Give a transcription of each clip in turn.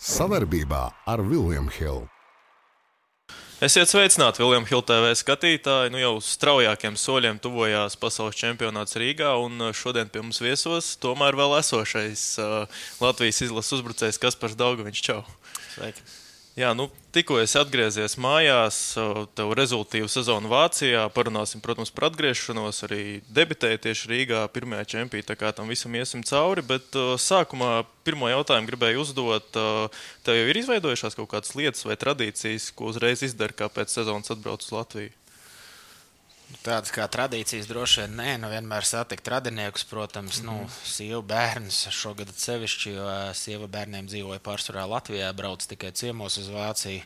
Savarbībā ar Vilniņu Hildu. Esiet sveicināti, Viljams TV skatītāji. Nu jau straujākiem soļiem tuvojās pasaules čempionāts Rīgā, un šodien pie mums viesos tomēr vēl esošais uh, Latvijas izlases uzbrucējs Kaspars Daugaviņš. Čau! Sveiki! Jā, nu, tikko es atgriezies mājās, tev rezultātu sezonu Vācijā. Parunāsim, protams, par atgriešanos. Arī debitēju tieši Rīgā, pirmajā čempionā. Tā kā tam visam iesim cauri. Bet sākumā pirmo jautājumu gribēju uzdot. Tev jau ir izveidojušās kaut kādas lietas vai tradīcijas, ko uzreiz izdara, kā pēc sezonas atbrauc uz Latviju? Tādas kā tradīcijas droši vien nē, nu vienmēr satikt radiniekus, protams, mm -hmm. nu, mhm. sievu bērnus. Šogad sevišķi, jo sieva bērniem dzīvoja pārsvarā Latvijā, brauc tikai ciemos uz Vāciju.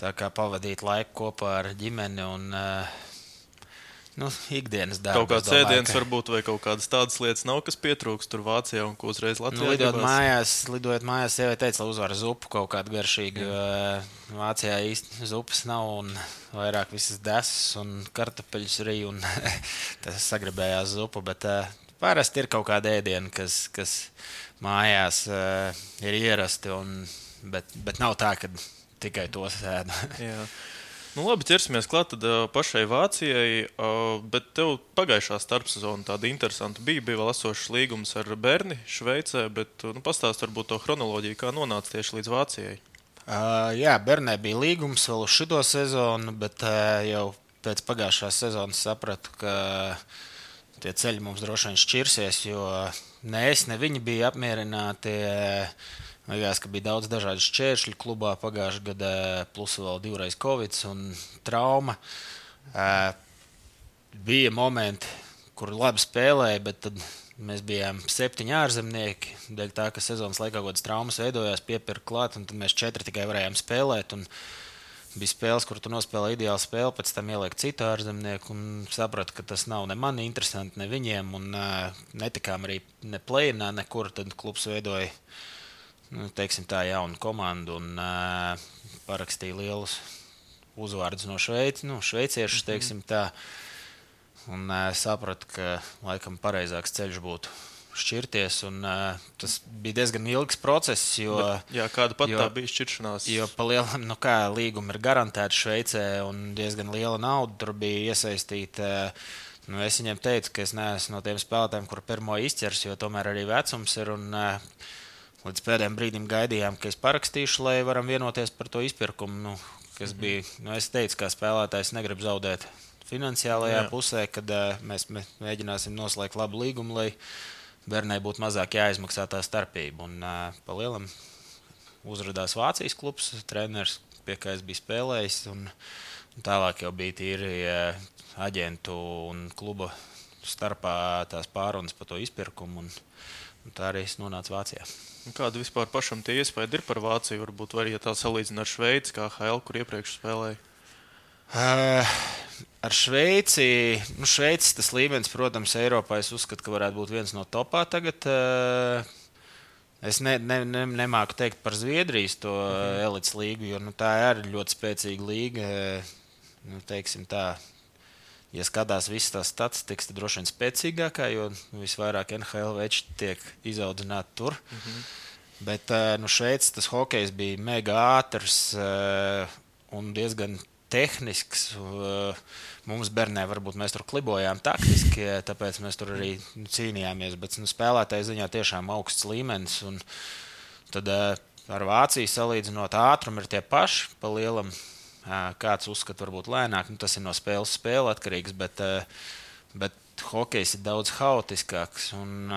Tā kā pavadīt laiku kopā ar ģimeni un uh, nu, ikdienas darbs. Kaut kāds ēdiens ka... varbūt, vai kaut kādas tādas lietas nav, kas pietrūkst tur Vācijā un ko uzreiz Latvijā. Nu, lidojot gribās. mājās, lidojot mājās, sievai teica, lai uzvar zupu kaut kādu garšīgu. Jā. Vācijā īsti zupas nav un vairāk visas desas un kartupeļus arī un tas sagribējās zupu, bet uh, parasti ir kaut kāda ēdiena, kas, kas mājās uh, ir ierasti, un, bet, bet nav tā, ka tikai to sēdu. Nu, labi, ķersimies klāt tad, uh, pašai Vācijai. Uh, bet tev pagājušā starpsezona tāda interesanta bija. Bija vēl esošs līgums ar Berni Šveicē, bet nu, pastāst varbūt to chronoloģiju, kā nonāca tieši līdz Vācijai. Uh, jā, Bernē bija līgums vēl uz šo sezonu, bet uh, jau pēc pagājušās sezonas sapratu, ka tie ceļi mums droši vien šķirsies, jo ne es, ne viņi bija apmierināti. Uh, Likās, ka bija daudz dažādu šķēršļu klubā pagājušajā gadā, plus vēl divreiz covid un trauma. Bija momenti, kur labi spēlēja, bet tad mēs bijām septiņi ārzemnieki. Dēļ tā, ka sezonas laikā kaut kādas traumas veidojās, piepirka klāt, un tad mēs četri tikai varējām spēlēt. Bija spēles, kur tu nospēlēji ideālu spēli, pēc tam ieliek citu ārzemnieku un sapratu, ka tas nav ne man interesanti, ne viņiem. Un, uh, netikām arī ne plēnā, nekur. Tad klubs veidoja nu, teiksim, tā jauna komanda un uh, parakstīja lielus uzvārdus no Šveices, nu, šveiciešus, mhm. teiksim tā. Un uh, sapratu, ka laikam pareizāks ceļš būtu šķirties. Un, uh, tas bija diezgan ilgs process. Jo, jā, kāda pat jo, tā bija šķiršanās? Jo palielam, nu, kā līguma ir garantēta Šveicē un diezgan liela nauda tur bija iesaistīta. Nu, es viņiem teicu, ka es neesmu no tiem spēlētājiem, kur pirmo izķers, jo tomēr arī vecums ir. Un, uh, Līdz pēdējiem brīdim gaidījām, ka es parakstīšu, lai varam vienoties par to izpirkumu. Nu, kas mhm. bija, nu, es teicu, kā spēlētājs, negribu zaudēt finansiālajā Jā. pusē, kad uh, mēs mēģināsim noslēgt labu līgumu, lai bērnai būtu mazāk jāizmaksā tā starpība. Un uh, pa lielam uzrādījās Vācijas klubs, treneris, pie kā es biju spēlējis. Un, un tālāk jau bija tīri uh, aģentu un kluba starpā tās pārunas par to izpirkumu. Un, un tā arī es nonācu Vācijā. Kāda vispār pašam tie iespēja ir par Vāciju? Varbūt var, ja tā salīdzina ar Šveici, kā HL, kur iepriekš spēlēja. Uh, ar Šveici, nu, Šveicis tas līmenis, protams, Eiropā es uzskatu, ka varētu būt viens no topā tagad. Uh, Es ne, ne, ne, nemāku teikt par Zviedrijas to mm -hmm. elites līgu, jo nu, tā ir ļoti spēcīga līga. Nu, teiksim, tā, ja skatās visas tās statistikas, tad droši vien spēcīgākā, jo visvairāk NHL veči tiek izaudzināti tur. Mm -hmm. Bet eh, nu, šeit tas hokejs bija mega ātrs eh, un diezgan tehnisks. Eh, mums bērnē varbūt mēs tur klibojām taktiski, tāpēc mēs tur arī cīnījāmies. Bet nu, spēlētāji ziņā tiešām augsts līmenis. Un tad ar Vāciju salīdzinot, ātrumi ir tie paši pa lielam Kāds uzskata, varbūt lēnāk, nu, tas ir no spēles spēle atkarīgs, bet, bet hokejs ir daudz haotiskāks. Un,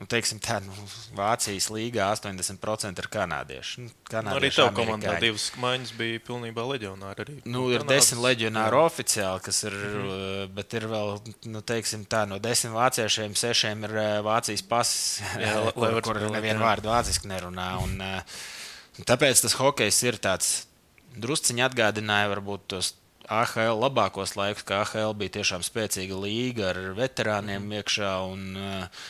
nu, teiksim, tā, nu, Vācijas līgā 80% ir kanādieši. Nu, kanādieši nu, arī tev komandā divas maiņas bija pilnībā leģionāri. Arī. Nu, ir Kanādas, desmit leģionāri jā. oficiāli, kas ir, mm -hmm. bet ir vēl, nu, teiksim, tā, no desmit vāciešiem sešiem ir Vācijas pasis, jā, kur, kur nevienu vārdu vāciski nerunā. Un, un tāpēc tas hokejs ir tāds drusciņi atgādināja varbūt tos AHL labākos laikus, ka AHL bija tiešām spēcīga līga ar veterāniem mm. iekšā. Un, eh,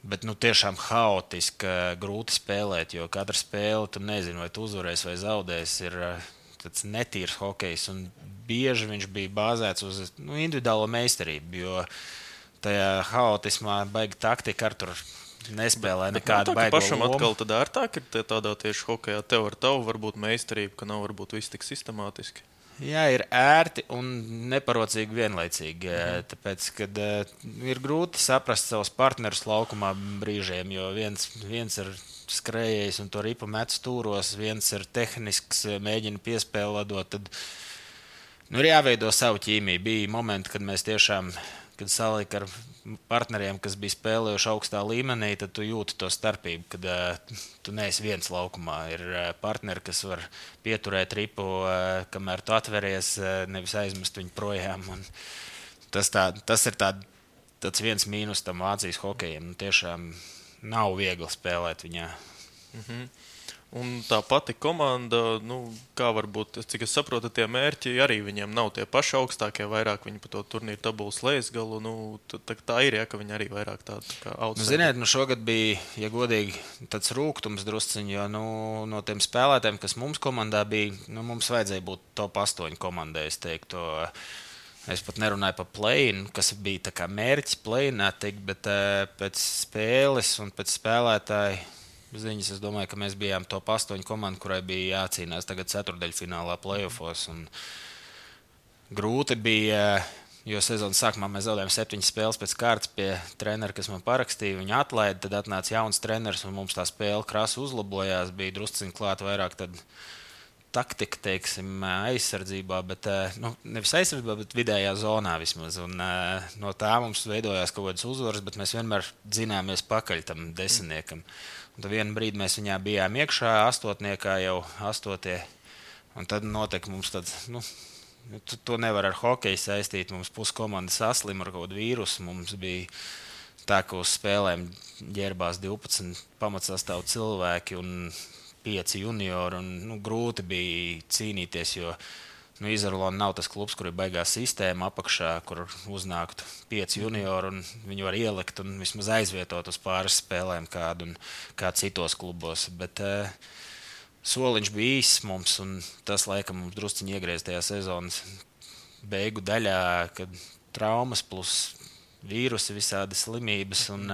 Bet nu, tiešām haotiski, grūti spēlēt, jo katra spēle, tu nezini, vai tu uzvarēsi vai zaudēsi, ir eh, tāds netīrs hokejs. Bieži viņš bija bāzēts uz nu, individuālo meistarību, jo tajā haotismā baigta taktika ar tur nespēlē nekādu ka baigo pašam lomu. atkal tad ērtāk ir tie tādā tieši hokeja. Tev ar tavu varbūt meistarību, ka nav varbūt viss tik sistemātiski. Jā, ir ērti un neparocīgi vienlaicīgi. Mhm. Tāpēc, kad uh, ir grūti saprast savus partnerus laukumā brīžiem, jo viens, viens ir skrejējis un to ripu met stūros, viens ir tehnisks, eh, mēģina piespēlēt. Tad nu, ir jāveido savu ķīmiju. Bija momenti, kad mēs tiešām, kad salika ar partneriem, kas bija spēlējuši augstā līmenī, tad tu jūti to starpību, kad uh, tu neesi viens laukumā. Ir uh, partneri, kas var pieturēt ripu, uh, kamēr tu atveries, uh, nevis aizmest viņu projām. Un tas, tā, tas ir tā, tāds viens mīnus tam Vācijas hokejam. Nu, tiešām nav viegli spēlēt viņā. Un tā pati komanda, nu, kā varbūt, cik es saprotu, tie mērķi arī viņiem nav tie paši augstākie. Vairāk viņi par to turnīru tabulas lejas galu. Nu, tā, tā ir, ja ka viņi arī vairāk tādu kā Nu, augstākie. ziniet, nu šogad bija, ja godīgi, tāds rūkums drusciņš, jo nu, no tiem spēlētājiem, kas mums komandā bija, nu, mums vajadzēja būt top 8 komandai. Es teiktu, Es pat nerunāju par plēnu, kas bija tā kā mērķis plēnā, bet uh, pēc spēles un pēc spēlētāja ziņas es domāju, ka mēs bijām top 8 komanda, kurai bija jācīnās tagad ceturdaļfinālā playoffs. Grūti bija, jo sezonas sākumā mēs zaudējām septiņas spēles pēc kārtas pie treneru, kas man parakstīja. Viņa atlaida, tad atnāca jauns treneris un mums tā spēle krāsa uzlabojās. Bija drusciņi klāt vairāk. Tad, taktika, teiksim, aizsardzībā, bet nu, nevis aizsardzībā, bet vidējā zonā vismaz. Un, no tā mums veidojās kaut kādas uzvaras, bet mēs vienmēr dzināmies pakaļ tam desmitniekam. Un tad vienā brīdī mēs viņā bijām iekšā, astotniekā jau astotie. Un tad notika mums tāds. Nu, Tu, to nevar ar hokeju saistīt. Mums puskomanda saslima ar kaut kādu vīrusu. Mums bija tā, ka uz spēlēm ģērbās 12 pamatsastāvdaļu cilvēki un 5 juniori. Un, nu, grūti bija cīnīties, jo nu, Izraela nav tas klubs, kur ir baigā sistēma apakšā, kur uznāktu 5 juniori un viņi var ielikt un vismaz aizvietot uz pāris spēlēm kādu un kā citos klubos. Bet, uh, soliņš bija īss mums, un tas laikam mums druskuļi iegriezās tajā sezonas beigu daļā, kad traumas plus vīrusi, visādi slimības. Un,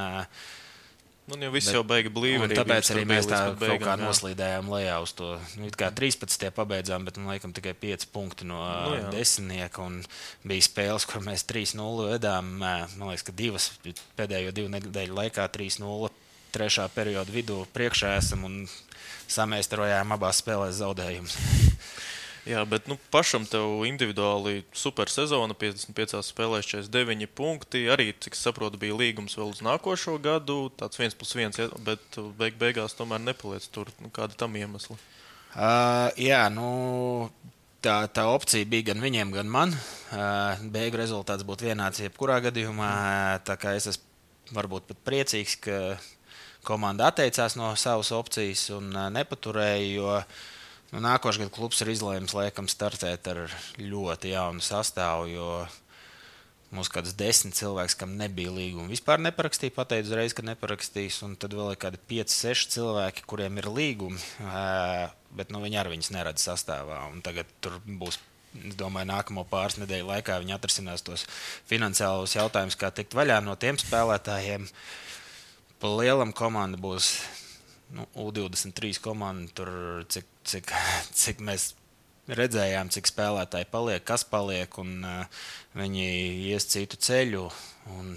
Nu, jau viss bet, jau beiga blīvi. Tāpēc arī mēs tā beigām, kaut kā jā. noslīdējām lejā uz to. Nu, kā 13. pabeidzām, bet man liekas, tikai 5 punkti no nu, jā. desmitnieka. Bija spēles, kur mēs 3-0 vedām. Man liekas, ka divas pēdējo divu nedēļu laikā 3-0 trešā perioda vidū priekšā esam un samēstarojām abās spēlēs zaudējumus. Jā, bet nu, pašam tev individuāli super sezona, 55 spēlēs, 49 punkti. Arī, cik saprotu, bija līgums vēl uz nākošo gadu. Tāds viens plus viens, bet beig beigās tomēr nepaliec tur. Nu, kāda tam iemesla? Uh, jā, nu, tā, tā opcija bija gan viņiem, gan man. Uh, beigu rezultāts būtu vienāds jebkurā gadījumā. Tā kā es esmu varbūt pat priecīgs, ka komanda atteicās no savas opcijas un uh, nepaturēja. Jo, Nu, Nākošais gads klubs ir izlēmis, laikam, startēt ar ļoti jaunu sastāvu, jo mums kāds desmit cilvēks, kam nebija līguma, vispār neparakstīja, pateica uzreiz, ka neparakstīs, un tad vēl ir kādi pieci, seši cilvēki, kuriem ir līgumi, bet nu, viņi arī viņus neredz sastāvā. Un tagad tur būs es domāju, nākamo pāris nedēļu laikā viņi atrisinās tos finansiālos jautājumus, kā tikt vaļā no tiem spēlētājiem. Pa lielam komanda būs nu, U23 komanda, tur cik, cik, cik mēs redzējām, cik spēlētāji paliek, kas paliek, un uh, viņi ies citu ceļu. Un,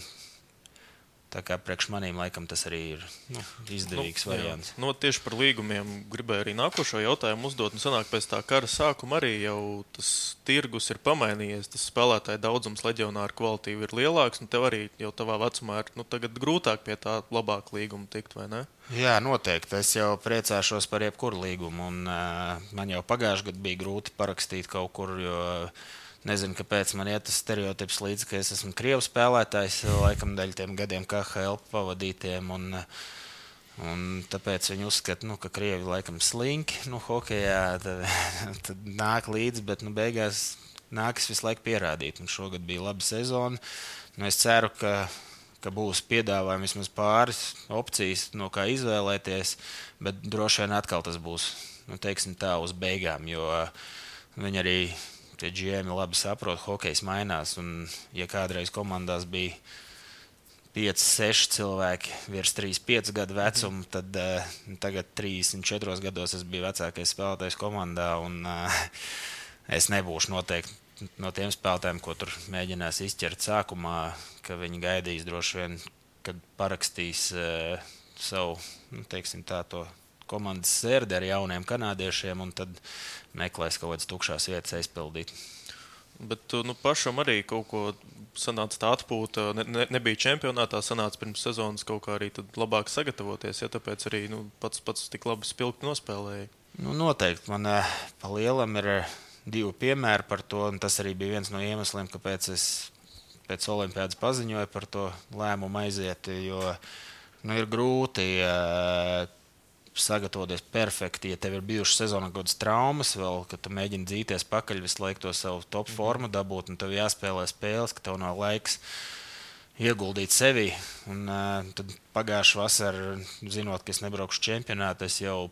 Tā kā priekš maniem laikam tas arī ir nu, izdevīgs nu, variants. Nu, tieši par līgumiem gribēju arī nākošo jautājumu uzdot. Nu, sanāk, pēc tā kara sākuma arī jau tas tirgus ir pamainījies. Tas spēlētāju daudzums leģionāru kvalitīvi ir lielāks. Tev arī jau tavā vecumā ir nu, grūtāk pie tā labāka līguma tikt, vai ne? Jā, noteikti. Es jau priecāšos par jebkuru līgumu. Un, uh, man jau pagājušajā gadā bija grūti parakstīt kaut kur. Jo, uh, Nezinu, kāpēc man ir tas stereotips līdzi, ka es esmu krievu spēlētājs, laikam dēļ tiem gadiem, kā HL pavadītiem. Un, un tāpēc viņi uzskata, nu, ka krievi laikam slinki nu, hokeja, tad, tad nāk līdzi, bet nu, beigās nākas visu laiku pierādīt. Un šogad bija laba sezona. Nu, es ceru, ka, ka būs piedāvājumi vismaz pāris opcijas, no kā izvēlēties, bet droši vien atkal tas būs nu, tā uz beigām, jo viņi arī tie GM labi saprot, hokejs mainās. Un, ja kādreiz komandās bija 5, 6 cilvēki virs 3, 5 gadu vecuma, tad uh, tagad 34 gados es biju vecākais spēlētājs komandā. Un, uh, es nebūšu noteikti no tiem spēlētājiem, ko tur mēģinās izķert sākumā, ka viņi gaidīs droši vien, kad parakstīs uh, savu nu, teiksim, tā, komandas sērdi ar jauniem kanādiešiem un tad meklēs kaut kādas tukšās vietas aizpildīt. Bet nu, pašam arī kaut ko sanāca tā atpūta. Ne, ne, nebija čempionātā, sanāca pirms sezonas kaut kā arī labāk sagatavoties. Ja, tāpēc arī nu, pats, pats tik labi spilgti nospēlēja. Nu, noteikti man eh, pa lielam ir eh, divi piemēri par to. Tas arī bija viens no iemesliem, kāpēc es pēc olimpiādas paziņoju par to lēmumu aiziet. Jo nu, ir grūti uh, sagatavoties perfekti. Ja tev ir bijušas sezonā kaut kādas traumas, vēl, kad tu mēģini dzīties pakaļ, visu laiku to savu top mhm. formu dabūt, un tev jāspēlē spēles, ka tev nav laiks ieguldīt sevi. Un, uh, tad pagājušā vasarā, zinot, ka es nebraukšu čempionātā, es jau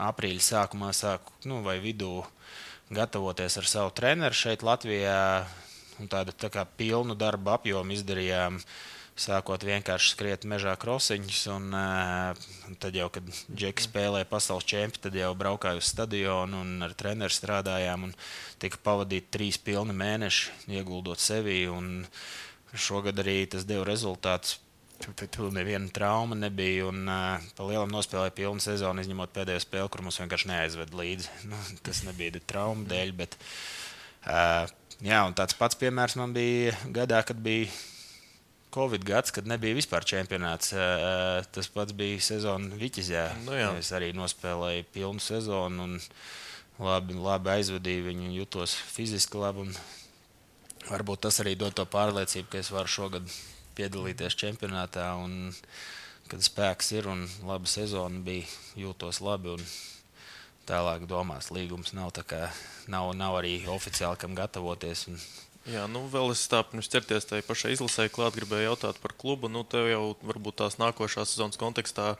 aprīļa sākumā sāku nu, vai vidū gatavoties ar savu treneru šeit Latvijā. Tādu tā kā pilnu darbu apjomu izdarījām. Uh, sākot vienkārši skriet mežā krosiņus. Un, uh, tad jau, kad Džeki spēlēja pasaules čempionu, tad jau braukāju uz stadionu un ar treneru strādājām. Tika pavadīti trīs pilni mēneši, ieguldot sevi. Šogad arī tas deva rezultātus. Tur neviena trauma nebija. Un, uh, pa lielam nospēlēja pilnu sezonu, izņemot pēdējo spēli, kur mums vienkārši neaizved līdzi. Nu, tas nebija trauma dēļ. Bet, uh, jā, tāds pats piemērs man bija gadā, kad bija Covid gads, kad nebija vispār čempionāts. Tas pats bija sezona Viķizē. Nu, jā. es arī nospēlēju pilnu sezonu un labi, labi aizvadīju viņu, jutos fiziski labi. Varbūt tas arī dod to pārliecību, ka es varu šogad piedalīties čempionātā. Un, kad spēks ir un laba sezona bija, jūtos labi. Tālāk domās, līgums nav, kā, nav, nav arī oficiāli kam gatavoties. Un, Jā, nu vēl es tā pirms ķerties tai pašai izlasē, klāt gribēju jautāt par klubu. Nu, tev jau varbūt tās nākošās sezonas kontekstā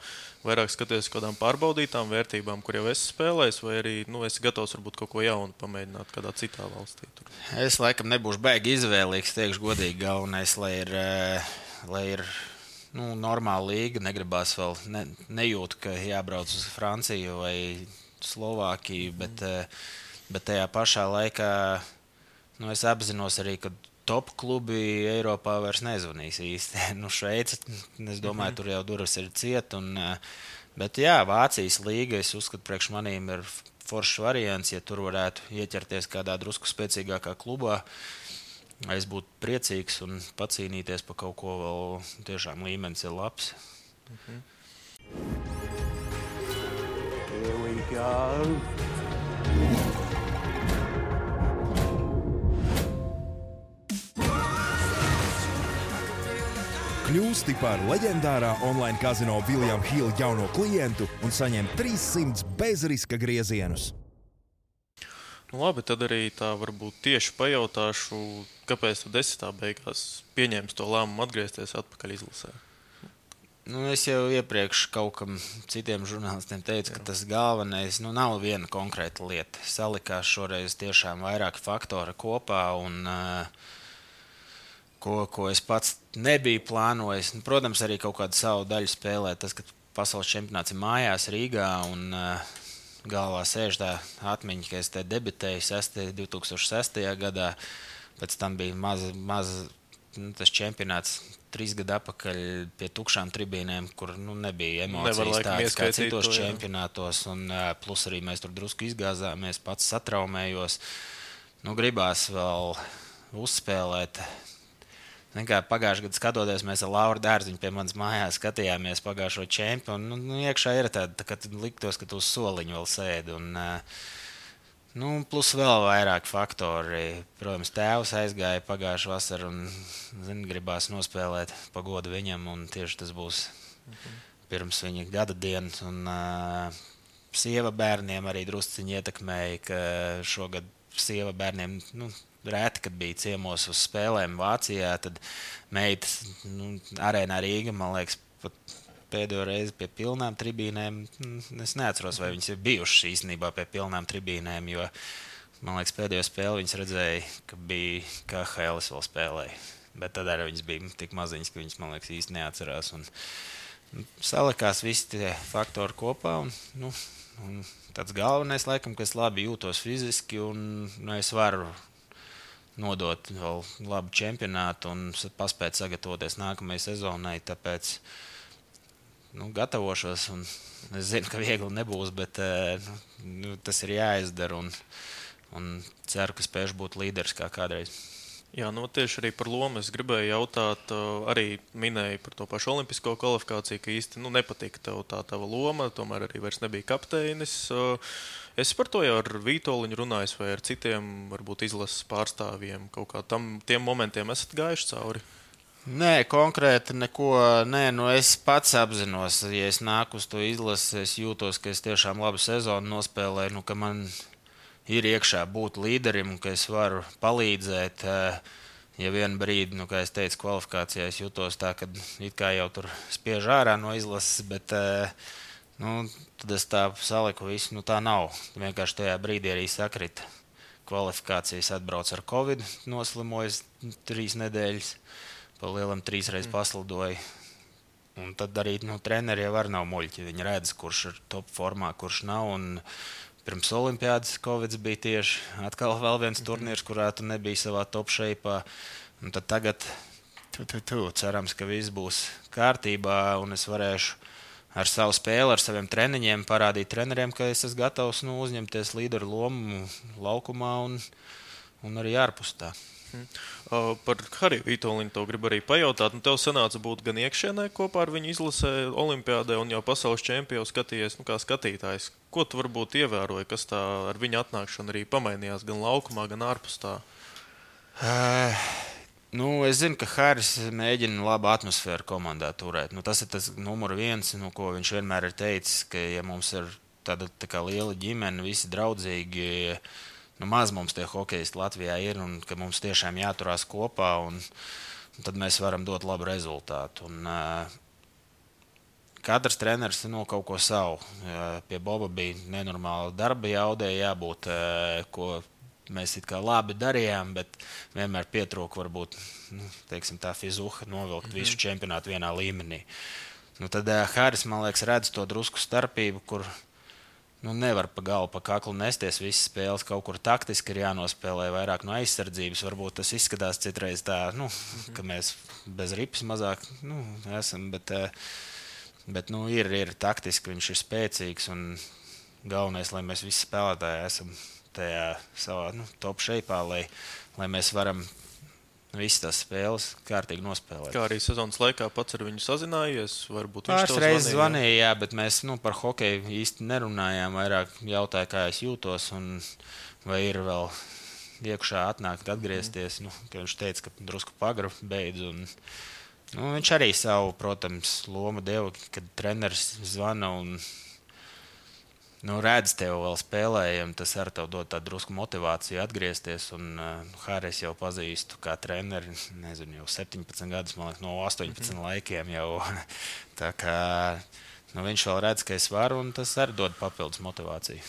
vairāk skaties uz kādām pārbaudītām vērtībām, kur jau esi spēlējis, vai arī nu, esi gatavs varbūt kaut ko jaunu pamēģināt kādā citā valstī. Tur. Es laikam nebūšu baigi izvēlīgs, teikšu godīgi, galvenais, lai ir, eh, lai ir nu, normāla līga. Negribās vēl, ne, nejūt, ka jābrauc uz Franciju vai Slovākiju, bet, mm. bet tajā pašā laikā Nu, es apzinos arī, ka top klubi Eiropā vairs nezvanīs īsti. nu, Šveice, es domāju, mm -hmm. tur jau durvis ir cieta. Eh, bet jā, Vācijas līga, es uzskatu, priekš manīm ir foršs variants, ja tur varētu ieķerties kādā drusku spēcīgākā klubā. Es būtu priecīgs un pacīnīties par kaut ko vēl tiešām līmenis ir labs. Mm -hmm. Here we go. Kļūsti par leģendārā online kazino Viljama Hila jauno klientu un saņem 300 bezriska griezienus. Nu, labi, tad arī tā varbūt tieši pajautāšu, kāpēc tu desmitā beigās pieņēmi to lēmumu atgriezties atpakaļ izlasē. Nu, es jau iepriekš kaut kam citiem žurnālistiem teicu, Jā. ka tas galvenais nu, nav viena konkrēta lieta. Salikās šoreiz tiešām vairāki faktori kopā. Un, uh, ko, ko es pats nebiju plānojis. Nu, protams, arī kaut kādu savu daļu spēlē. Tas, ka pasaules čempionāts ir mājās Rīgā un uh, galvā sēž tā atmiņa, ka es te debitēju 6, 2006. gadā. Pēc tam bija maza, maza nu, tas čempionāts trīs gadu atpakaļ pie tukšām tribīnēm, kur nu, nebija emocijas tādas kā citos to, čempionātos. Un, uh, plus arī mēs tur drusku izgāzāmies, pats satraumējos. Nu, gribās vēl uzspēlēt Pagājušajā gadā skatoties, mēs ar Lauru Dārziņu pie manas mājās skatījāmies pagājušo čempionu. Nu, nu, iekšā ir tāda, tā, ka liktos, ka tu uz soliņa vēl sēdi. Un, nu, plus vēl vairāk faktori. Protams, tēvs aizgāja pagājušā vasarā un zin, gribās nospēlēt pagodu viņam. Tieši tas būs pirms viņa gada dienas. Un, uh, sieva bērniem arī drusciņi ietekmēja, ka šogad sieva bērniem. Nu, rēti, kad bija ciemos uz spēlēm Vācijā, tad meitas nu, arēnā Rīga, man liekas, pat pēdējo reizi pie pilnām tribīnēm. Mm, es neatceros, vai viņas ir bijušas īstenībā pie pilnām tribīnēm, jo man liekas, pēdējo spēli viņas redzēja, ka bija KHL vēl spēlēja. Bet tad arī viņas bija tik maziņas, ka viņas man liekas īsti neatcerās. Un, nu, salikās visi tie faktori kopā. Un, nu, un tāds galvenais, laikam, ka es labi jūtos fiziski un nu, es varu nodot vēl labu čempionātu un paspēt sagatavoties nākamajai sezonai. Tāpēc nu, gatavošos. Es zinu, ka viegli nebūs, bet eh, nu, tas ir jāizdara. Un, un ceru, ka spēšu būt līderis kā kādreiz. Jā, nu tieši arī par lomu es gribēju jautāt. Arī minēju par to pašu olimpisko kvalifikāciju, ka īsti nu, nepatika tev tā tava loma. Tomēr arī vairs nebija kapteinis. Es par to jau ar Vitoļiņu runāju, vai ar citiem, varbūt izlases pārstāvjiem. Kaut kā tam tiem momentiem esat gājuši cauri. Nē, konkrēti neko. Nē, nu es pats apzinos, ja es nāku uz to izlasi, es jūtos, ka es tiešām labu sezonu nospēlēju, nu, ir iekšā būt līderim, ka es varu palīdzēt. Eh, ja vienā brīdī, nu, kā jau teicu, kvalifikācijā es jutos tā, ka it kā jau tur spiež ārā no izlases, bet eh, nu, tad es tā saliku visu. Nu, tā nav. Vienkārši tajā brīdī arī sakrita kvalifikācijas atbrauc ar covid, noslimojis trīs nedēļas, pa lielam trīsreiz mm. paslidoja. Un tad arī nu, treneri jau nav muļķi. Viņi redz, kurš ir top formā, kurš nav. Un, Pirms Olimpijas Covid bija tieši atkal viens turnīrs, kurā tu nebija savā top šeipā. Un tad tagad tu, tu, tu, cerams, ka viss būs kārtībā un es varēšu ar savu spēli, ar saviem treniņiem parādīt treneriem, ka es esmu gatavs nu, uzņemties līderu lomu laukumā un, un arī ārpus tā. Uh, par Hariju Vitoļinu to gribu arī pajautāt. Nu, tev sanāca būt gan iekšienē kopā ar viņu izlasē Olimpijādē un jau pasaules čempionu skatījies nu, kā skatītājs. Ko tu varbūt ievēroji, kas tā ar viņa atnākšanu arī pamainījās gan laukumā, gan ārpus tā? Uh. Nu, es zinu, ka Harijs mēģina labu atmosfēru komandā turēt. Nu, tas ir tas numurs viens, nu, ko viņš vienmēr ir teicis, ka, ja mums ir tāda tā liela ģimene, visi draudzīgi, uh, nu, maz mums tie hokeisti Latvijā ir un ka mums tiešām jāturās kopā. Un, un tad mēs varam dot labu rezultātu. Un, Katrs treneris no kaut ko savu. Pie Boba bija nenormāla darba jaudē, jābūt, ko mēs it kā labi darījām, bet vienmēr pietrūka varbūt nu, teiksim, tā fizuha novilkt mm -hmm. visu čempionātu vienā līmenī. Nu, tad Hāris, man liekas, redz to drusku starpību, kur Nu, nevar pa galu, pa kaklu nesties. Visas spēles kaut kur taktiski ir jānospēlē, vairāk no aizsardzības. Varbūt tas izskatās citreiz tā, nu, mhm. ka mēs bez ripas mazāk nu, esam. Bet, eh, bet nu, ir, ir taktiski, viņš ir spēcīgs. Galvenais, lai mēs visi spēlētāji esam tajā savā nu, top šeipā, lai, lai mēs varam visas tās spēles kārtīgi nospēlēt. Kā arī sezonas laikā pats ar viņu sazinājies? Pāris reizes zvanīja, jā, bet mēs nu, par hokeju īsti nerunājām. Vairāk jautāja, kā es jūtos un vai ir vēl iekšā atnākt, atgriezties. Mm. Nu, viņš teica, ka drusku pagru beidz. Un, nu, viņš arī savu, protams, lomu deva, kad treneris zvana un nu, redz tevi vēl spēlējam, tas arī tev dod tādu drusku motivāciju atgriezties. Un uh, Hāris jau pazīstu kā treneri, nezinu, jau 17 gadus, man liekas, no 18 mm -hmm. laikiem jau. Tā kā nu, viņš vēl redz, ka es varu, un tas arī dod papildus motivāciju.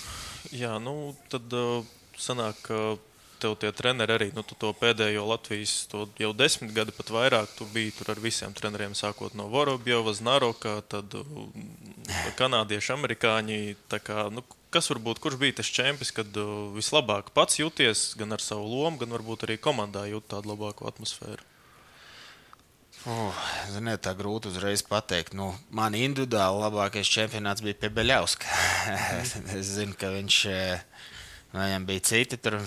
Jā, nu tad uh, sanāk, ka tev tie treneri arī, nu, to pēdējo Latvijas, to jau desmit gadi pat vairāk, tu biji tur ar visiem treneriem, sākot no Vorobjova, Znaroka, tad uh, kanādieši, amerikāņi. Kā, nu, kas varbūt, kurš bija tas čempions, kad uh, vislabāk pats jūties gan ar savu lomu, gan varbūt arī komandā jūt tādu labāku atmosfēru? Uh, ziniet, tā grūti uzreiz pateikt. Nu, man individuāli labākais čempionāts bija pie Beļauska. es zinu, ka viņš, eh, viņam bija citi tur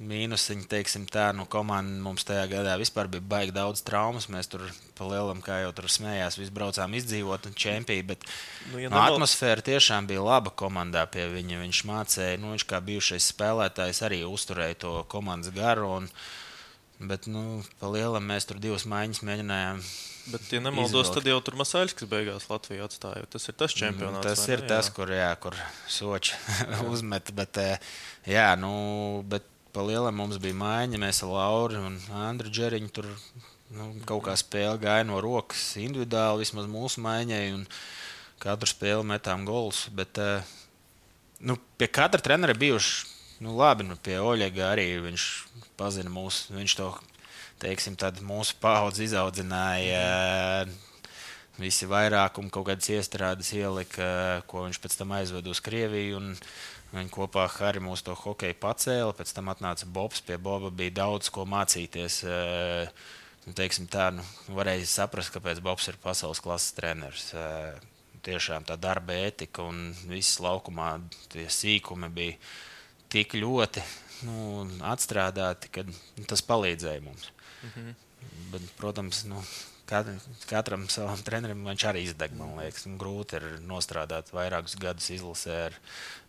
mīnusiņi, teiksim tā, nu, komanda mums tajā gadā vispār bija baigi daudz traumas. Mēs tur pa lielam, kā jau tur smējās, visi braucām izdzīvot un čempionā. Bet nu, ja nu, neval... atmosfēra tiešām bija laba komandā pie viņa. Viņš mācīja, nu, viņš kā bijušais spēlētājs arī uzturēja to komandas garu. Un, bet, nu, pa lielam mēs tur divas maiņas mēģinājām. Bet, ja nemaldos, izvilkt. tad jau tur Masāļs, kas beigās Latviju atstāja. Tas ir tas čempionāts. Tas ir ne? tas, jā. kur, jā, kur soči uzmet. Bet, eh, jā, nu, bet pa lielam mums bija maiņa. Mēs ar Lauru un Andru Džeriņu tur nu, kaut kā spēle gāja no rokas individuāli, vismaz mūsu maiņai. Katru spēli metām golus. Bet uh, nu, pie katra trenera bijuši nu, labi. Nu, pie Oļega arī viņš pazina mūsu. Viņš to teiksim, mūsu paudze izaudzināja. Visi vairākumi kaut kādas iestrādes ielika, ko viņš pēc tam aizveda uz Krieviju. Un, Viņi kopā ar Hariju mūsu to hokeju pacēla. Pēc tam atnāca Bobs. Pie Boba bija daudz ko mācīties. Nu, tā, nu, varēja saprast, kāpēc Bobs ir pasaules klases treneris tiešām tā darba etika un viss laukumā tie sīkumi bija tik ļoti nu, atstrādāti, ka tas palīdzēja mums. Mm -hmm. Bet, protams, nu, katram savam trenerim viņš arī izdeg. Man liekas, nu, grūti ir nostrādāt vairākus gadus izlasē ar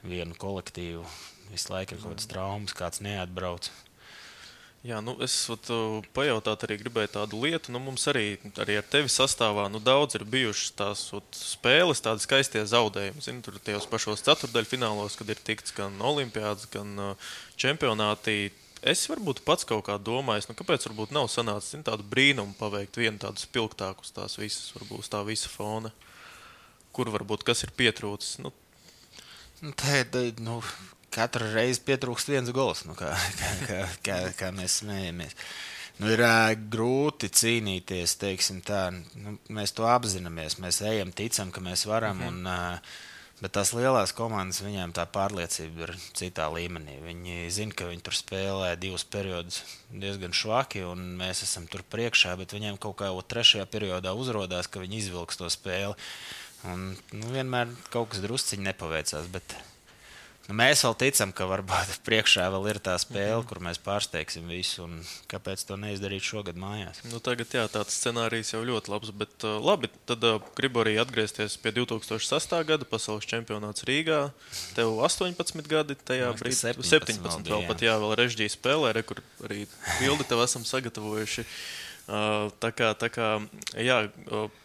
vienu kolektīvu. Visu laiku ir kaut kādas traumas, kāds neatbrauc. Jā, nu es pajautāt, arī gribēju tādu lietu. Nu, mums arī, arī ar tevi sastāvā nu, daudz ir bijušas tās ot, spēles, tādas skaistie zaudējumi. Zini, tur tajos pašos ceturdaļfinālos, kad ir tikts gan olimpiāds, gan uh, čempionātī. Es varbūt pats kaut kā domāju, nu, kāpēc varbūt nav sanācis zin, tādu brīnumu paveikt vienu tādu spilgtāku uz tās visas, varbūt uz tā visa fona, kur varbūt kas ir pietrūcis. Nu, Nu, tā ir nu, katru reizi pietrūkst viens gols, nu, kā, kā, kā, kā, kā mēs smējamies. Nu, ir uh, grūti cīnīties, teiksim tā. Nu, mēs to apzināmies, mēs ejam, ticam, ka mēs varam. Mm -hmm. un, uh, Bet tās lielās komandas, viņiem tā pārliecība ir citā līmenī. Viņi zina, ka viņi tur spēlē divus periodus diezgan švaki, un mēs esam tur priekšā, bet viņiem kaut kā trešajā periodā uzrādās, ka viņi izvilks to spēli. Un, nu, vienmēr kaut kas drusciņi nepaveicās. Bet mēs vēl ticam, ka varbūt priekšā vēl ir tā spēle, mm -hmm. kur mēs pārsteigsim visu. Kāpēc to neizdarīt šogad mājās? Nu, tagad jā, tāds scenārijs jau ļoti labs. Bet, uh, labi, tad uh, gribu arī atgriezties pie 2008. gada pasaules čempionāts Rīgā. Tev 18 gadi, tajā brīdī 17, 17 vēl, pat jā, vēl režģīja spēlē, re, kur arī bildi tev esam sagatavojuši. Tā kā, tā kā, jā,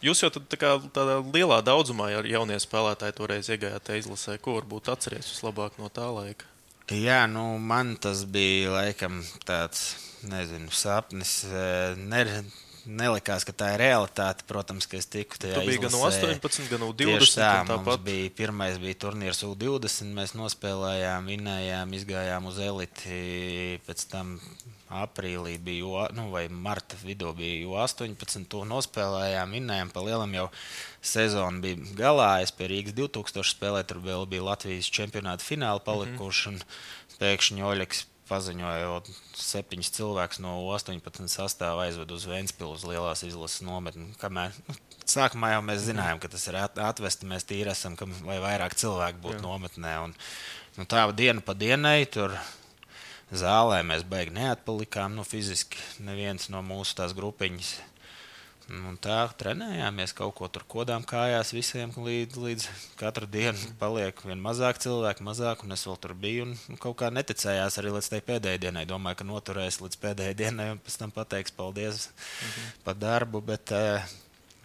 jūs jau tā kā, tādā lielā daudzumā jaunie spēlētāji toreiz iegājāt izlasē. Ko varbūt atceries vislabāk no tā laika? Jā, nu, man tas bija laikam tāds, nezinu, sapnis. Ne, nelikās, ka tā ir realitāte. Protams, ka es tiku tajā. Tā bija gan 18, gan 20. Tā tāpat bija pirmais bija turnīrs U20. Mēs nospēlējām, vinējām, izgājām uz eliti. Pēc tam aprīlī bija, nu, vai marta vidū bija 18. To nospēlējām, minējām pa lielam jau sezonu bija galā. Es pie Rīgas 2000 spēlēju, tur vēl bija Latvijas čempionāta fināla palikuši. Mm -hmm. Pēkšņi Oļegs paziņoja, ka septiņus cilvēkus no 18 sastāvā aizved uz Vēncpilsnu uz lielās izlases nometni. Kamēr, nu, sākumā jau mēs zinājām, ka tas ir atvesti, mēs tīri esam, ka, lai vairāk cilvēku būtu Jā. nometnē. Un, nu, tā diena pa dienai tur zālē mēs beigās neatpalikām. Nu, fiziski neviens no mūsu tās grupiņas. Un tā trenējāmies kaut ko tur kodām kājās visiem, līdz, līdz katru dienu paliek vien mazāk cilvēku, mazāk, un es vēl tur biju. Un, kaut kā neticējās arī līdz tai pēdējai dienai. Domāju, ka noturēs līdz pēdējai dienai, un pēc tam pateiks paldies mhm. par darbu. Bet, uh,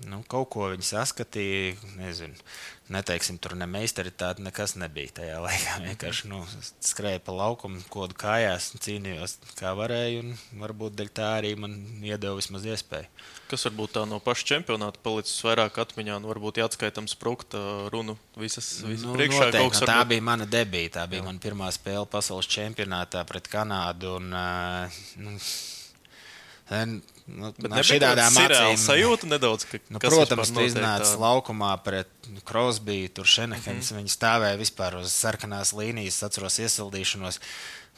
Nu, kaut ko viņi saskatīja. Nezinu, neteiksim, tur ne meistaritāte, nekas nebija tajā laikā. Vienkārši nu, skrēja pa laukumu, kodu kājās, cīnījos kā varēju. Varbūt dēļ tā arī man iedeva vismaz iespēju. Kas varbūt tā no paša čempionāta palicis vairāk atmiņā, nu, varbūt jāatskaitam sprukta runu visas, visas nu, priekšā. Noteikti, nu, tā bija mana debīta, tā bija Jā. mana pirmā spēle pasaules čempionātā pret Kanādu. Un, uh, nu, Nu, no šādām acīm sajūta nedaudz, ka, nu, protams, tu iznāci laukumā pret Krosbiju, tur Šenehens, mm -hmm. viņi stāvēja vispār uz sarkanās līnijas, atceros iesildīšanos.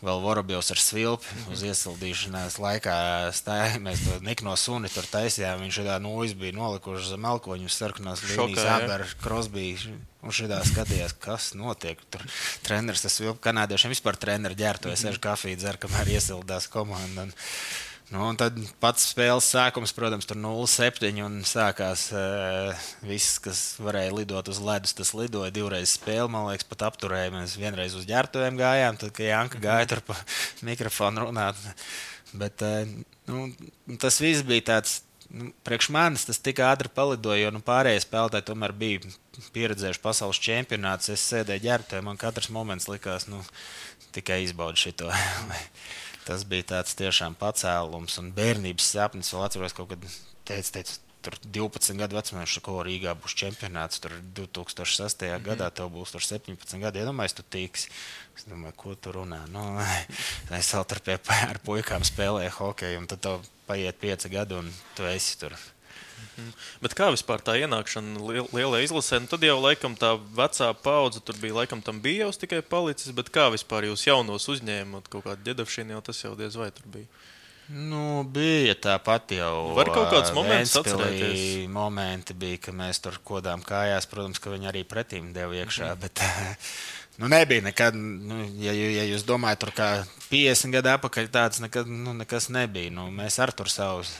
Vēl Vorobjovs ar svilpi mm -hmm. uz iesildīšanās laikā stājāmies. To Nikno suni tur taisījām. Viņš tādā nūjas bija nolikuši zem elkoņu sarkanās līnijas. Abēr Krosbiju. Un šādā skatījās, kas notiek. Tur treneris tas vilp kanādiešiem vispār treneri ģērbtojas, mm -hmm. kafiju dzer, kamēr iesildās komanda. Un, Nu, un tad pats spēles sākums, protams, tur 0-7. un sākās uh, viss, kas varēja lidot uz ledus. Tas lidoja divreiz spēli, man liekas, pat apturēja. Mēs vienreiz uz ģērbtuvēm gājām, tad, kad Janka gāja tur pa mikrofonu runāt. Bet uh, nu, tas viss bija tāds. Nu, priekš manis tas tik ātri palidoja, jo nu, pārējie spēlētāji tomēr bija pieredzējuši pasaules čempionātus. Es sēdēju ģērbtuvē, man katrs moments likās, nu, tikai izbaudīt šo. Tas bija tāds tiešām pacēlums un bērnības sapnis. Vēl atceros, kaut kad teica, teica tur 12 gadu vecumā, ko Rīgā būs čempionāts. Tur 2006. Mm -hmm. gadā tev būs 17 gadi. Iedomājieties, tu tīks. Es domāju, ko tu runā. Nu, es vēl tur pie ar puikām spēlēju hokeju, un tad tev paiet 5 gadi, un tu esi tur. Mm. Bet kā vispār tā ienākšana liel, lielajā izlasē? Nu, tad jau laikam tā vecā paudze tur bija, laikam tam bija jau tikai palicis. Bet kā vispār jūs jaunos uzņēmāt kaut kādu ģedavšanu, jau tas jau diez vai tur bija? Nu, bija tāpat jau. Var kaut kāds moments atcerēties. Momenti bija, ka mēs tur kodām kājās. Protams, ka viņi arī pretīm deva iekšā. Mm. Bet, nu, nebija nekad, nu, ja, ja jūs domājat, tur kā 50 gadu atpakaļ, tāds nekad, nu, nekas nebija. Nu, mēs ar tur savus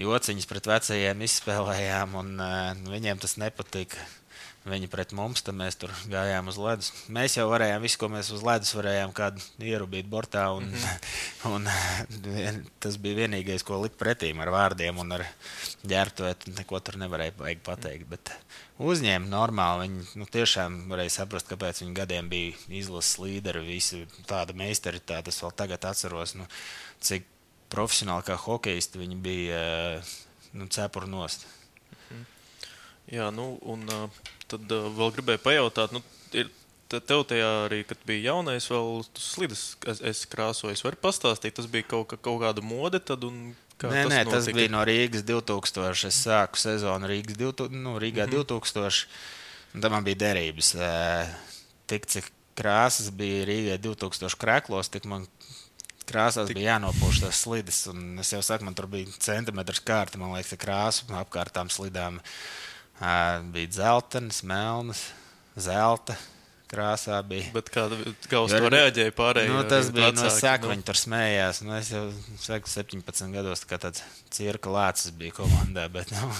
jociņus pret vecajiem izspēlējām, un uh, viņiem tas nepatika viņi pret mums, tad mēs tur gājām uz ledus. Mēs jau varējām visu, ko mēs uz ledus varējām, kādu ierubīt bortā. Un, -hmm. un, un tas bija vienīgais, ko likt pretīm ar vārdiem un ar ģērbtuvi. Neko tur nevarēja pateikt. Bet uzņēma normāli. Viņi nu, tiešām varēja saprast, kāpēc viņi gadiem bija izlases līderi, visi tāda meistaritāte. Es vēl tagad atceros, nu, cik profesionāli kā hokeisti viņi bija nu, cepuri nost. Mhm. Jā, nu, un uh, Tad uh, vēl gribēju pajautāt, nu, ir, tev tajā arī, kad bija jaunais, vēl slīdas, es, es krāsoju. Vari pastāstīt, tas bija kaut, kaut kāda mode tad un Kā nē, tas nē, tas notika? bija no Rīgas 2000. Es sāku sezonu Rīgas 2000, nu, Rīgā mm -hmm. 2000. Tad man bija derības. Tik cik krāsas bija Rīgai 2000 krēklos, tik man krāsās tik... bija jānopūš tas slidis. Un es jau saku, man tur bija centimetrs kārta, man liekas, krāsa apkārtām slidām. Uh, bija dzeltenas, melnas, zelta krāsā bija. Bet kā, kā uz to reaģēja pārējie? Nu, tas bija vecāki, no sākuma, nu. viņi tur smējās. Nu, es jau saku, 17 gados tā tāds cirka lācis bija komandā, bet nu,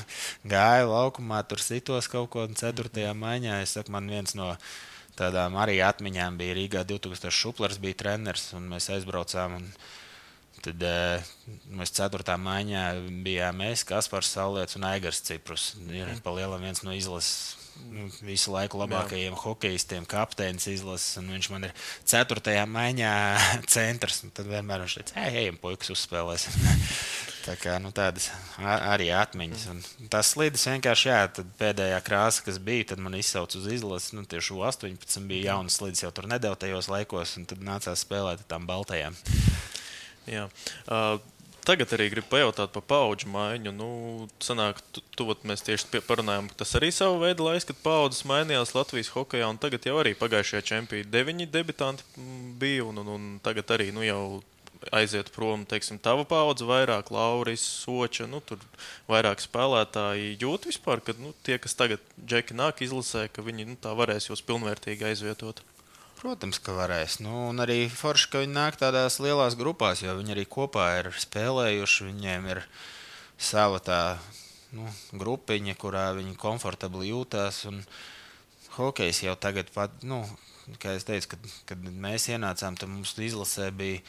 gāju laukumā, tur sitos kaut ko, un 4. maiņā es saku, man viens no tādām arī atmiņām bija Rīgā 2000 šuplers bija treneris, un mēs aizbraucām. Un, Tad uh, mēs ceturtā maiņā bijām mēs, Kaspars Saulēts un Aigars Ciprus. Ir pa lielam viens no izlases nu, visu laiku labākajiem Jā. hokeistiem, kapteinis izlases. Viņš man ir 4. maiņā centrs. Tad vienmēr viņš teica, ej, ejam, puikas uzspēlēs. Tā kā, nu, tādas arī atmiņas. Un tas slīdis vienkārši, jā, pēdējā krāsa, kas bija, tad man izsauca uz izlases. Nu, tieši 18 bija jaunas slīdes, jau tur nedēļ tajos laikos, un tad nācās spēlēt tām baltajām. Jā. Uh, Tagad arī gribu pajautāt par paudžu maiņu. Nu, sanāk, tu, tu, mēs tieši parunājām, ka tas arī savu veidu laiks, kad paudzes mainījās Latvijas hokeja. Tagad jau arī pagājušajā čempionā deviņi debitanti bija, un, un, un tagad arī nu, jau aiziet prom, teiksim, tava paudze, vairāk Lauris, Soča, nu, tur vairāk spēlētāji jūt vispār, ka nu, tie, kas tagad džeki nāk izlasē, ka viņi nu, tā varēs jūs pilnvērtīgi aizvietot. Protams, ka varēs. Nu, un arī forši, ka viņi nāk tādās lielās grupās, jo viņi arī kopā ir spēlējuši. Viņiem ir sava tā nu, grupiņa, kurā viņi komfortabli jūtās. Un hokejs jau tagad, pat, nu, kā jau teicu, kad, kad mēs ienācām, tad mums izlasē bija.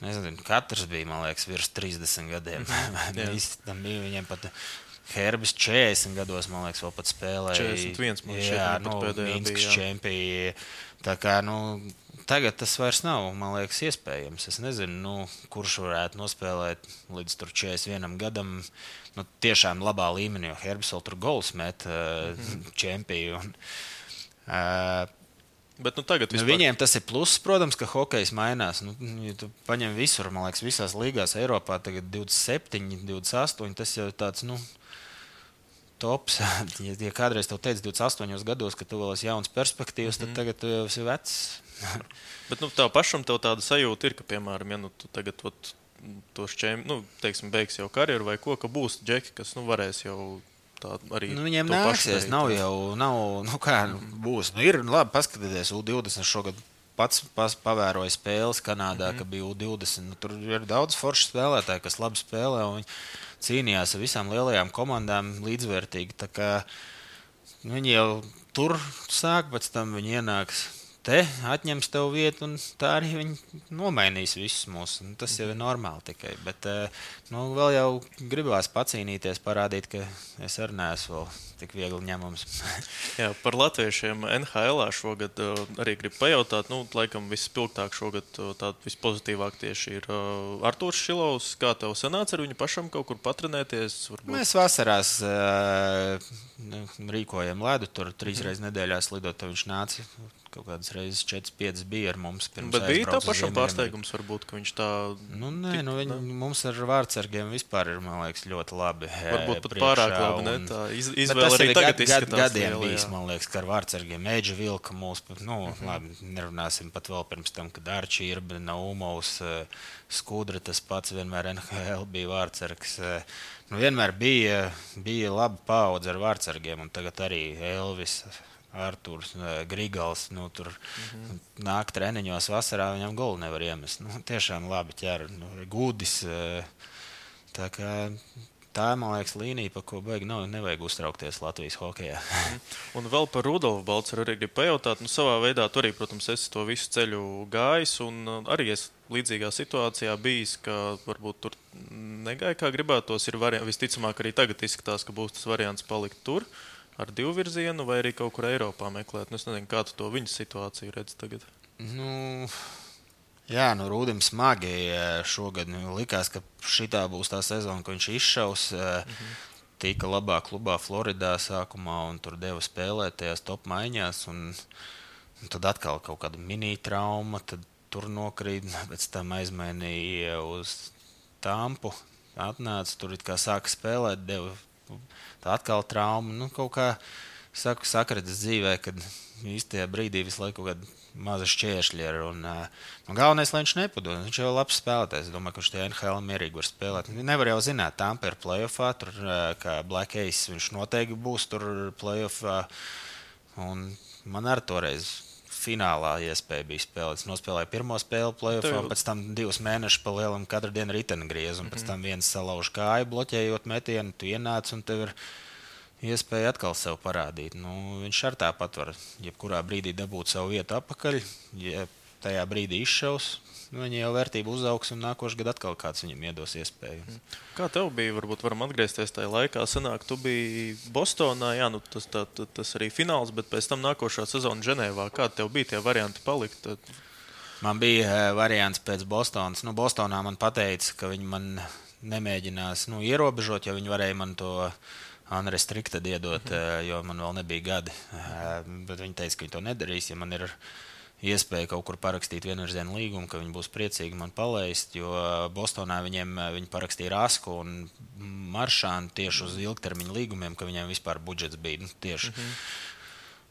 Nezinu, katrs bija, man liekas, virs 30 gadiem. Bija viņiem pat Herbis 40 gados, man liekas, vēl pat spēlēja. 41 man šķiet, jā, nu, Minskas čempions. Tā kā, nu, tagad tas vairs nav, man liekas, iespējams. Es nezinu, nu, kurš varētu nospēlēt līdz 41 gadam. Nu, tiešām labā līmenī, jo Herbis vēl tur gols met uh, mm -hmm. čempionu. Uh, Bet, nu, tagad nu, vispār... nu, viņiem tas ir pluss, protams, ka hokejs mainās. Nu, ja tu paņem visur, man liekas, visās līgās, Eiropā tagad 27, 28. Tas jau tāds, nu, tops. Ja, ja kādreiz te teica 28 gados, ka tu vēl esi jauns perspektīvas, mm -hmm. tad mhm. tagad tu jau esi vecs. Bet nu, tev pašam tev tāda sajūta ir, ka, piemēram, ja nu, tu tagad ot, to šķēmi, nu, teiksim, beigs jau karjeru vai ko, ka būs džeki, kas nu, varēs jau arī. Nu, viņiem nāksies, nav jau, nav, nu kā nu, būs. Nu, ir labi paskatīties, U20 šogad pats, pats pavēroju spēles Kanādā, mm -hmm. ka bija U20. Nu, tur ir daudz foršu spēlētāju, kas labi spēlē. Viņi cīnījās ar visām lielajām komandām līdzvērtīgi. Viņi jau tur sāk, pēc tam viņi ienāks te atņems tev vietu, un tā arī viņi nomainīs visus mūsu. Nu, tas jau ir normāli tikai. Bet eh, nu, vēl jau gribās pacīnīties, parādīt, ka es arī neesmu vēl tik viegli ņemams. Jā, par latviešiem NHL šogad uh, arī gribu pajautāt. Nu, laikam vispilgtāk šogad uh, tāds vispozitīvāk tieši ir Artūrs Šilovs. Kā tev sanāca ar viņu pašam kaut kur patrenēties? Varbūt? Mēs vasarās rīkojam ledu, tur trīs reizes nedēļā slidot, viņš nāca kaut kādas reizes 4-5 bija ar mums. Bet bija tā pašam pārsteigums, varbūt, ka viņš tā. Nu, nē, tik, nu, viņi, ne? mums ar vārdsargiem vispār ir, man liekas, ļoti labi. Varbūt pat pārāk labi, ne? Tā iz, izvēle arī tagad gad, izskatās. Gadiem liela, bijis, man liekas, ka ar vārdsargiem Eģa vilka mūs, nu, mhm. -huh. labi, nerunāsim pat vēl pirms tam, kad Arčī ir Naumovs, eh, Skudra tas pats vienmēr NHL bija vārdsargs. Eh, nu, vienmēr bija, bija laba paudze ar vārdsargiem, un tagad arī Elvis. Arthurs, Grigals. Nu, tur mm -hmm. nāk treniņos vasarā, viņam golu nevar iemest. Nu, tiešām labi ķer. Nu, gudis. Tā, kā, tā man liekas, līnija, pa ko beig nav, nevajag uztraukties Latvijas hokeja. Mhm. Un vēl par Rudolfu Balceru arī gribu pajautāt. Nu, savā veidā tur arī, protams, esi to visu ceļu gājis. Un arī es līdzīgā situācijā bijis, ka varbūt tur negāja kā gribētos. Ir variants, visticamāk, arī tagad izskatās, ka būs tas variants palikt tur. Uh, ar divu virzienu, vai arī kaut kur Eiropā meklēt. Nu, es nezinu, kā tu to viņa situāciju redzi tagad. Nu, jā, nu, Rūdim smagi šogad nu, likās, ka šī būs tā sezona, ko viņš izšaus. Mm -hmm. Tika labā klubā Floridā sākumā un tur deva spēlēt tajās top maiņās. Un, un tad atkal kaut kāda mini-trauma, tad tur nokrīt, pēc tam aizmainīja uz Tampu. Atnāca tur, kā sāka spēlēt, deva tā atkal trauma. Nu, kaut kā saku, sakratas dzīvē, kad īstajā brīdī visu laiku kaut kāda maza šķēršļa ir. Un, un galvenais, lai viņš nepadod. Viņš jau ir labs spēlētājs. Es domāju, ka viņš tajā NHL mierīgi var spēlēt. Nevar jau zināt, tā ir playoffā, tur kā Black Ace. Viņš noteikti būs tur playoffā. Un man arī toreiz finālā iespēja bija spēlēt. Es nospēlēju pirmo spēli, Tev... pēc tam divus mēnešus pa lielam katru dienu riteni griez, un mm -hmm. pēc mhm. tam viens salauž kāju, bloķējot metienu, tu ienāc un tev ir iespēja atkal sev parādīt. Nu, viņš ar tāpat var jebkurā brīdī dabūt savu vietu atpakaļ, ja tajā brīdī izšaus. Nu, viņa jau vērtība uzaugs, un nākošais gads atkal kāds viņam iedos iespēju. Mhm. Kā tev bija? Varbūt varam atgriezties tajā laikā. Sanāk, tu biji Bostonā, jā, nu, tas, tā, tas arī fināls, bet pēc tam nākošā sezona Ženēvā. Kādi tev bija tie varianti palikt? Tad... Man bija uh, variants pēc Bostonas. Nu, Bostonā man teica, ka viņi man nemēģinās nu, ierobežot, jo viņi varēja man to Anri strikti iedot, -hmm. uh, jo man vēl nebija gadi. Uh, bet viņi teica, ka viņi to nedarīs. Ja man ir iespēja kaut kur parakstīt vienvirzienu līgumu, ka viņi būs priecīgi man palaist. Jo Bostonā viņiem viņi parakstīja Rasku un Maršānu tieši uz ilgtermiņa līgumiem, ka viņiem vispār budžets bija nu, tieši. Mm -hmm.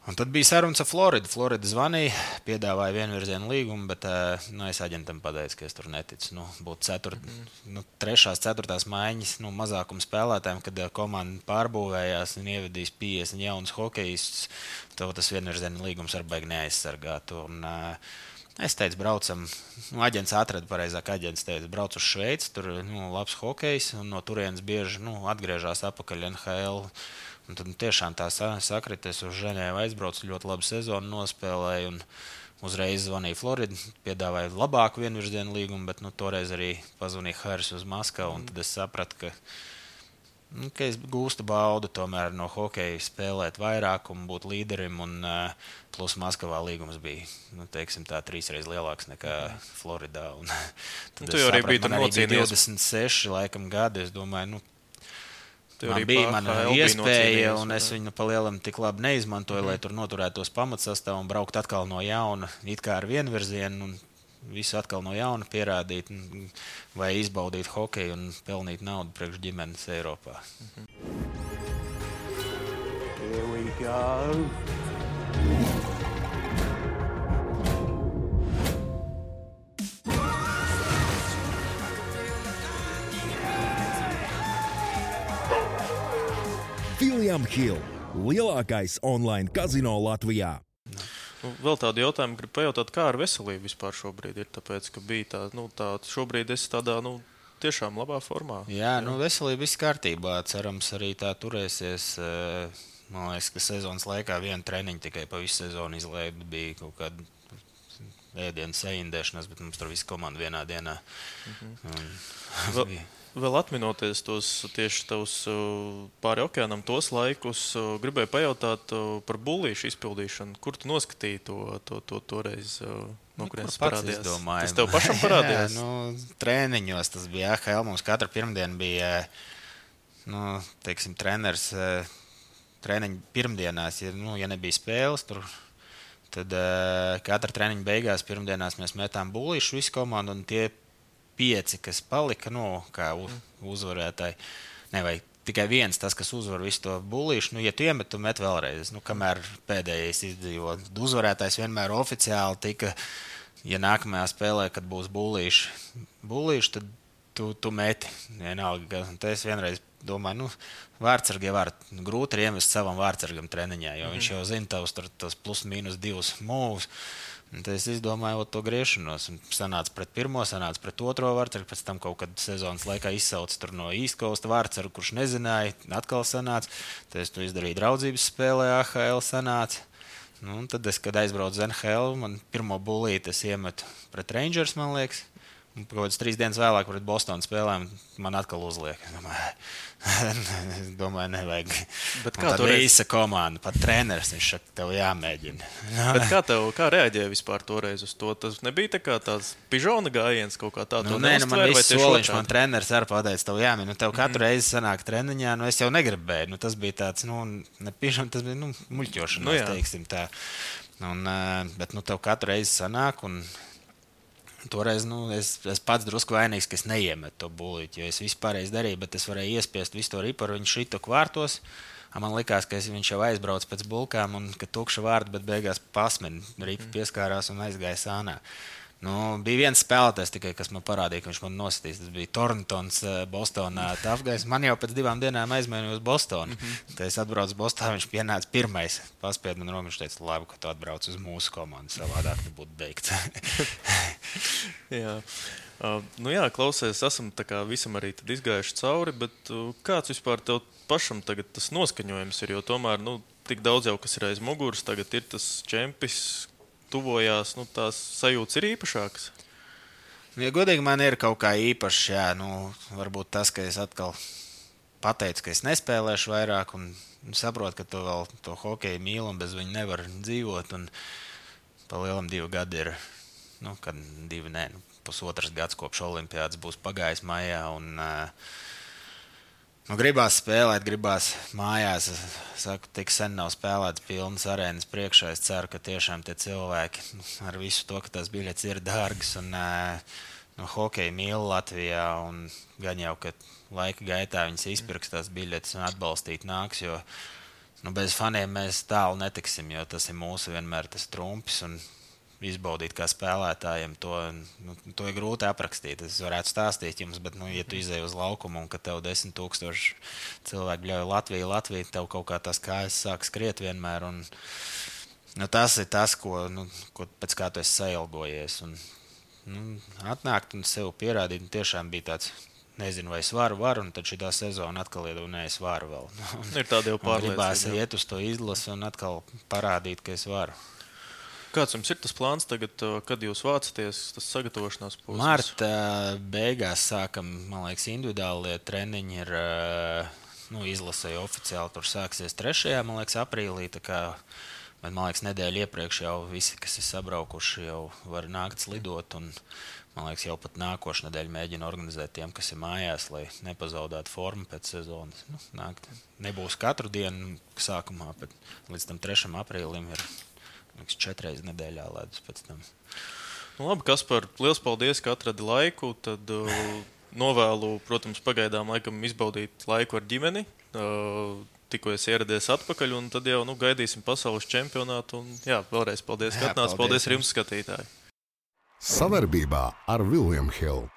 Un tad bija sarunas ar Floridu. Florida zvanīja, piedāvāja vienvirzienu līgumu, bet uh, nu, es aģentam pateicu, ka es tur neticu. Nu, Būtu ceturt, mm -hmm. nu, trešās, ceturtās maiņas, nu, mazākuma spēlētājiem, kad uh, komanda pārbūvējās un ievedīs 50 jaunus hokejistus. Tad tas vienvirzienu līgums ar baigi neaizsargāt. Un, uh, Es teicu, braucam, nu, aģents atrada pareizāk. Aģents teica, brauc uz Šveici, tur ir nu, labs hokejs, un no turienes bieži nu, atgriežas atpakaļ NHL. Un tad nu, tiešām tā sakritis uz Ženēvu aizbraucu, ļoti labu sezonu nospēlēju. Un, Uzreiz zvanīja Florida, piedāvāja labāku vienvirzienu līgumu, bet nu, toreiz arī pazvanīja Haris uz Maskavu. Tad es sapratu, ka, nu, ka es gūstu baudu tomēr no hokeja spēlēt vairāk un būt līderim. Un, uh, plus Maskavā līgums bija nu, teiksim, tā, trīsreiz lielāks nekā Floridā. Un, tad tu jau arī biji tur nocīnījies. 26 laikam, gadi. Es domāju, nu, Man bija mana iespēja, un es viņu palielam tik labi neizmantoju, mm. lai tur noturētos pamatsastāvā un braukt atkal no jauna, it kā ar vienu virzienu. Visu atkal no jauna pierādīt, vai izbaudīt hokeju un pelnīt naudu priekš ģimenes Eiropā. Mm -hmm. William Hill, lielākais online kazino Latvijā. Nu, vēl tādu jautājumu gribu pajautāt, kā ar veselību vispār šobrīd ir. Tāpēc, ka bija tā, nu, tā šobrīd es tādā, nu, tiešām labā formā. Jā, jā. nu, veselība viss kārtībā. Cerams, arī tā turēsies. Man liekas, ka sezonas laikā viena treniņa tikai pa visu sezonu izlaida. Bija kaut kāda ēdienas saindēšanās, bet mums tur viss komanda vienā dienā. Mhm. Un, Vēl, vēl atminoties tos tieši tavus pāri okeānam, tos laikus, gribēju pajautāt par bullīšu izpildīšanu. Kur tu noskatīji to, to, to toreiz? No kurienes Nu, parādījās? Tas tev pašam parādījās. Jā, nu, treniņos tas bija AHL. Mums katru pirmdienu bija nu, teiksim, treneris. Treniņu pirmdienās, ja, nu, ja nebija spēles, tur, tad uh, katra treniņa beigās pirmdienās mēs metām būlīšu visu komandu. Un tie pieci, kas palika, nu, kā uz, uzvarētāji, nevajag tikai viens, tas, kas uzvar visu to būlīšu. Nu, ja tu iemet, tu met vēlreiz. Nu, kamēr pēdējais izdzīvo, uzvarētājs vienmēr oficiāli tika. Ja nākamajā spēlē, kad būs būlīši, būlīši tad tu, tu meti. Vienalga, es vienreiz domāju, nu, vārdsargi jau var grūti iemest savam vārdsargam treniņā, jo mm viņš jau zina tavus tos plus mīnus divus mūžus. Tad es izdomāju to griešanos. Sanāca pret pirmo, sanāca pret otro vārdsargu. Pēc tam kaut kad sezonas laikā izsauca no īstenības vārdsargu, kurš nezināja. Atkal sanāca. Tad es to izdarīju draudzības spēlē, AHL sanāca. Nu, tad, es, kad aizbraucu uz NHL, man pirmo bulīti iemetu pret Rangers, man liekas. Kaut kādas trīs dienas vēlāk, pret Bostonas spēlēm, man atkal uzliek. Es domāju, nevajag. Bet kā tur bija īsa komanda, pat treneris, viņš saka, tev jāmēģina. Bet kā tev kā reaģēja vispār toreiz uz to? Tas nebija tā kā tāds pižona gājiens kaut kā tāds. Nu, nē, nu, man bija soliņš, man treneris arī pateica, tev jāmēģina. Nu, tev katru mm. reizi sanāk treniņā, nu es jau negribēju. Nu, tas bija tāds, nu, ne pižona, tas bija nu, muļķošanās, nu, jā. teiksim tā. Un, bet, nu, tev katru reizi sanāk. Un, Toreiz nu, es, es pats drusku vainīgs, ka es neiemetu to būlīti, jo es vispār darīju, bet es varēju iespiest visu to riparu, viņš šito kvārtos. Man liekas, ka es, viņš jau aizbrauca pēc bulkām un ka tukša vārda, bet beigās pasmeni ripa pieskārās un aizgāja sānā. Nu, bija viens spēlētājs, tikai, kas man parādīja, ka viņš man nositīs. Tas bija Torntons, Bostonā. Tāpēc man jau pēc divām dienām aizmainīja uz Bostonu. Mm -hmm. Kad es atbraucu uz Bostonu, viņš pienāca pirmais. Paspēja man rokas, viņš teica, labi, ka tu atbrauc uz mūsu komandu. Savādāk nebūtu beigts. jā. Uh, nu jā, klausies, esam visam arī izgājuši cauri, bet uh, kāds vispār tev pašam tagad tas noskaņojums ir? Jo tomēr nu, tik daudz jau kas ir aiz muguras, tagad ir tas čempions, tuvojās, nu, tās sajūtas ir īpašākas? Nu, ja godīgi man ir kaut kā īpašs, jā, nu, varbūt tas, ka es atkal pateicu, ka es nespēlēšu vairāk, un saprotu, ka tu vēl to hokeju mīli un bez viņa nevar dzīvot. Un pa lielam divi gadi ir, nu, kad divi, nē, nu, pusotrs gads kopš olimpiādas būs pagājis maijā. Un, uh, Nu, gribās spēlēt, gribās mājās. Es saku, tik sen nav spēlēts pilnas arēnas priekšā. Es ceru, ka tiešām tie cilvēki ar visu to, ka tās biļetes ir dārgas un nu, hokeja mīl Latvijā. Gan jau, ka laika gaitā viņas izpirks tās biļetes un atbalstīt nāks. Jo, nu, bez faniem mēs tālu netiksim, jo tas ir mūsu vienmēr tas trumpis. Un, izbaudīt kā spēlētājiem. To, nu, to ir grūti aprakstīt. Es varētu stāstīt jums, bet, nu, ja tu izēji uz laukumu un ka tev desmit tūkstoši cilvēku bļauj Latviju, Latviju, tev kaut kā tas kājas sāk skriet vienmēr. Un, nu, tas ir tas, ko, nu, ko pēc kā tu esi sailgojies. Un, nu, atnākt un sev pierādīt, nu, tiešām bija tāds nezinu, vai es varu, varu, un tad šī sezona atkal ir, un es varu vēl. ir tāda jau pārliecība. Gribās iet uz to izlasi un atkal parādīt, ka es varu. Kāds jums ir tas plāns tagad, kad jūs vācaties, tas sagatavošanās posms? Marta beigās sākam, man liekas, individuālie treniņi ir nu, izlasēji oficiāli. Tur sāksies 3. man liekas, aprīlī. Bet, man liekas, nedēļa iepriekš jau visi, kas ir sabraukuši, jau var nākt slidot. Un, man liekas, jau pat nākošais nedēļa mēģina organizēt tiem, kas ir mājās, lai nepazaudētu formu pēc sezonas. Nu, nākt. Nebūs katru dienu sākumā, bet līdz tam 3. aprīlim ir liekas, četras nedēļā ledus pēc tam. Nu, labi, Kaspar, liels paldies, ka atradi laiku. Tad uh, novēlu, protams, pagaidām laikam izbaudīt laiku ar ģimeni. Uh, tikko es ieradies atpakaļ, un tad jau nu, gaidīsim pasaules čempionātu. Un, jā, vēlreiz paldies, ka atnācāt. Paldies, paldies arī jums, skatītāji! Savarbībā ar Viljumu Hildu.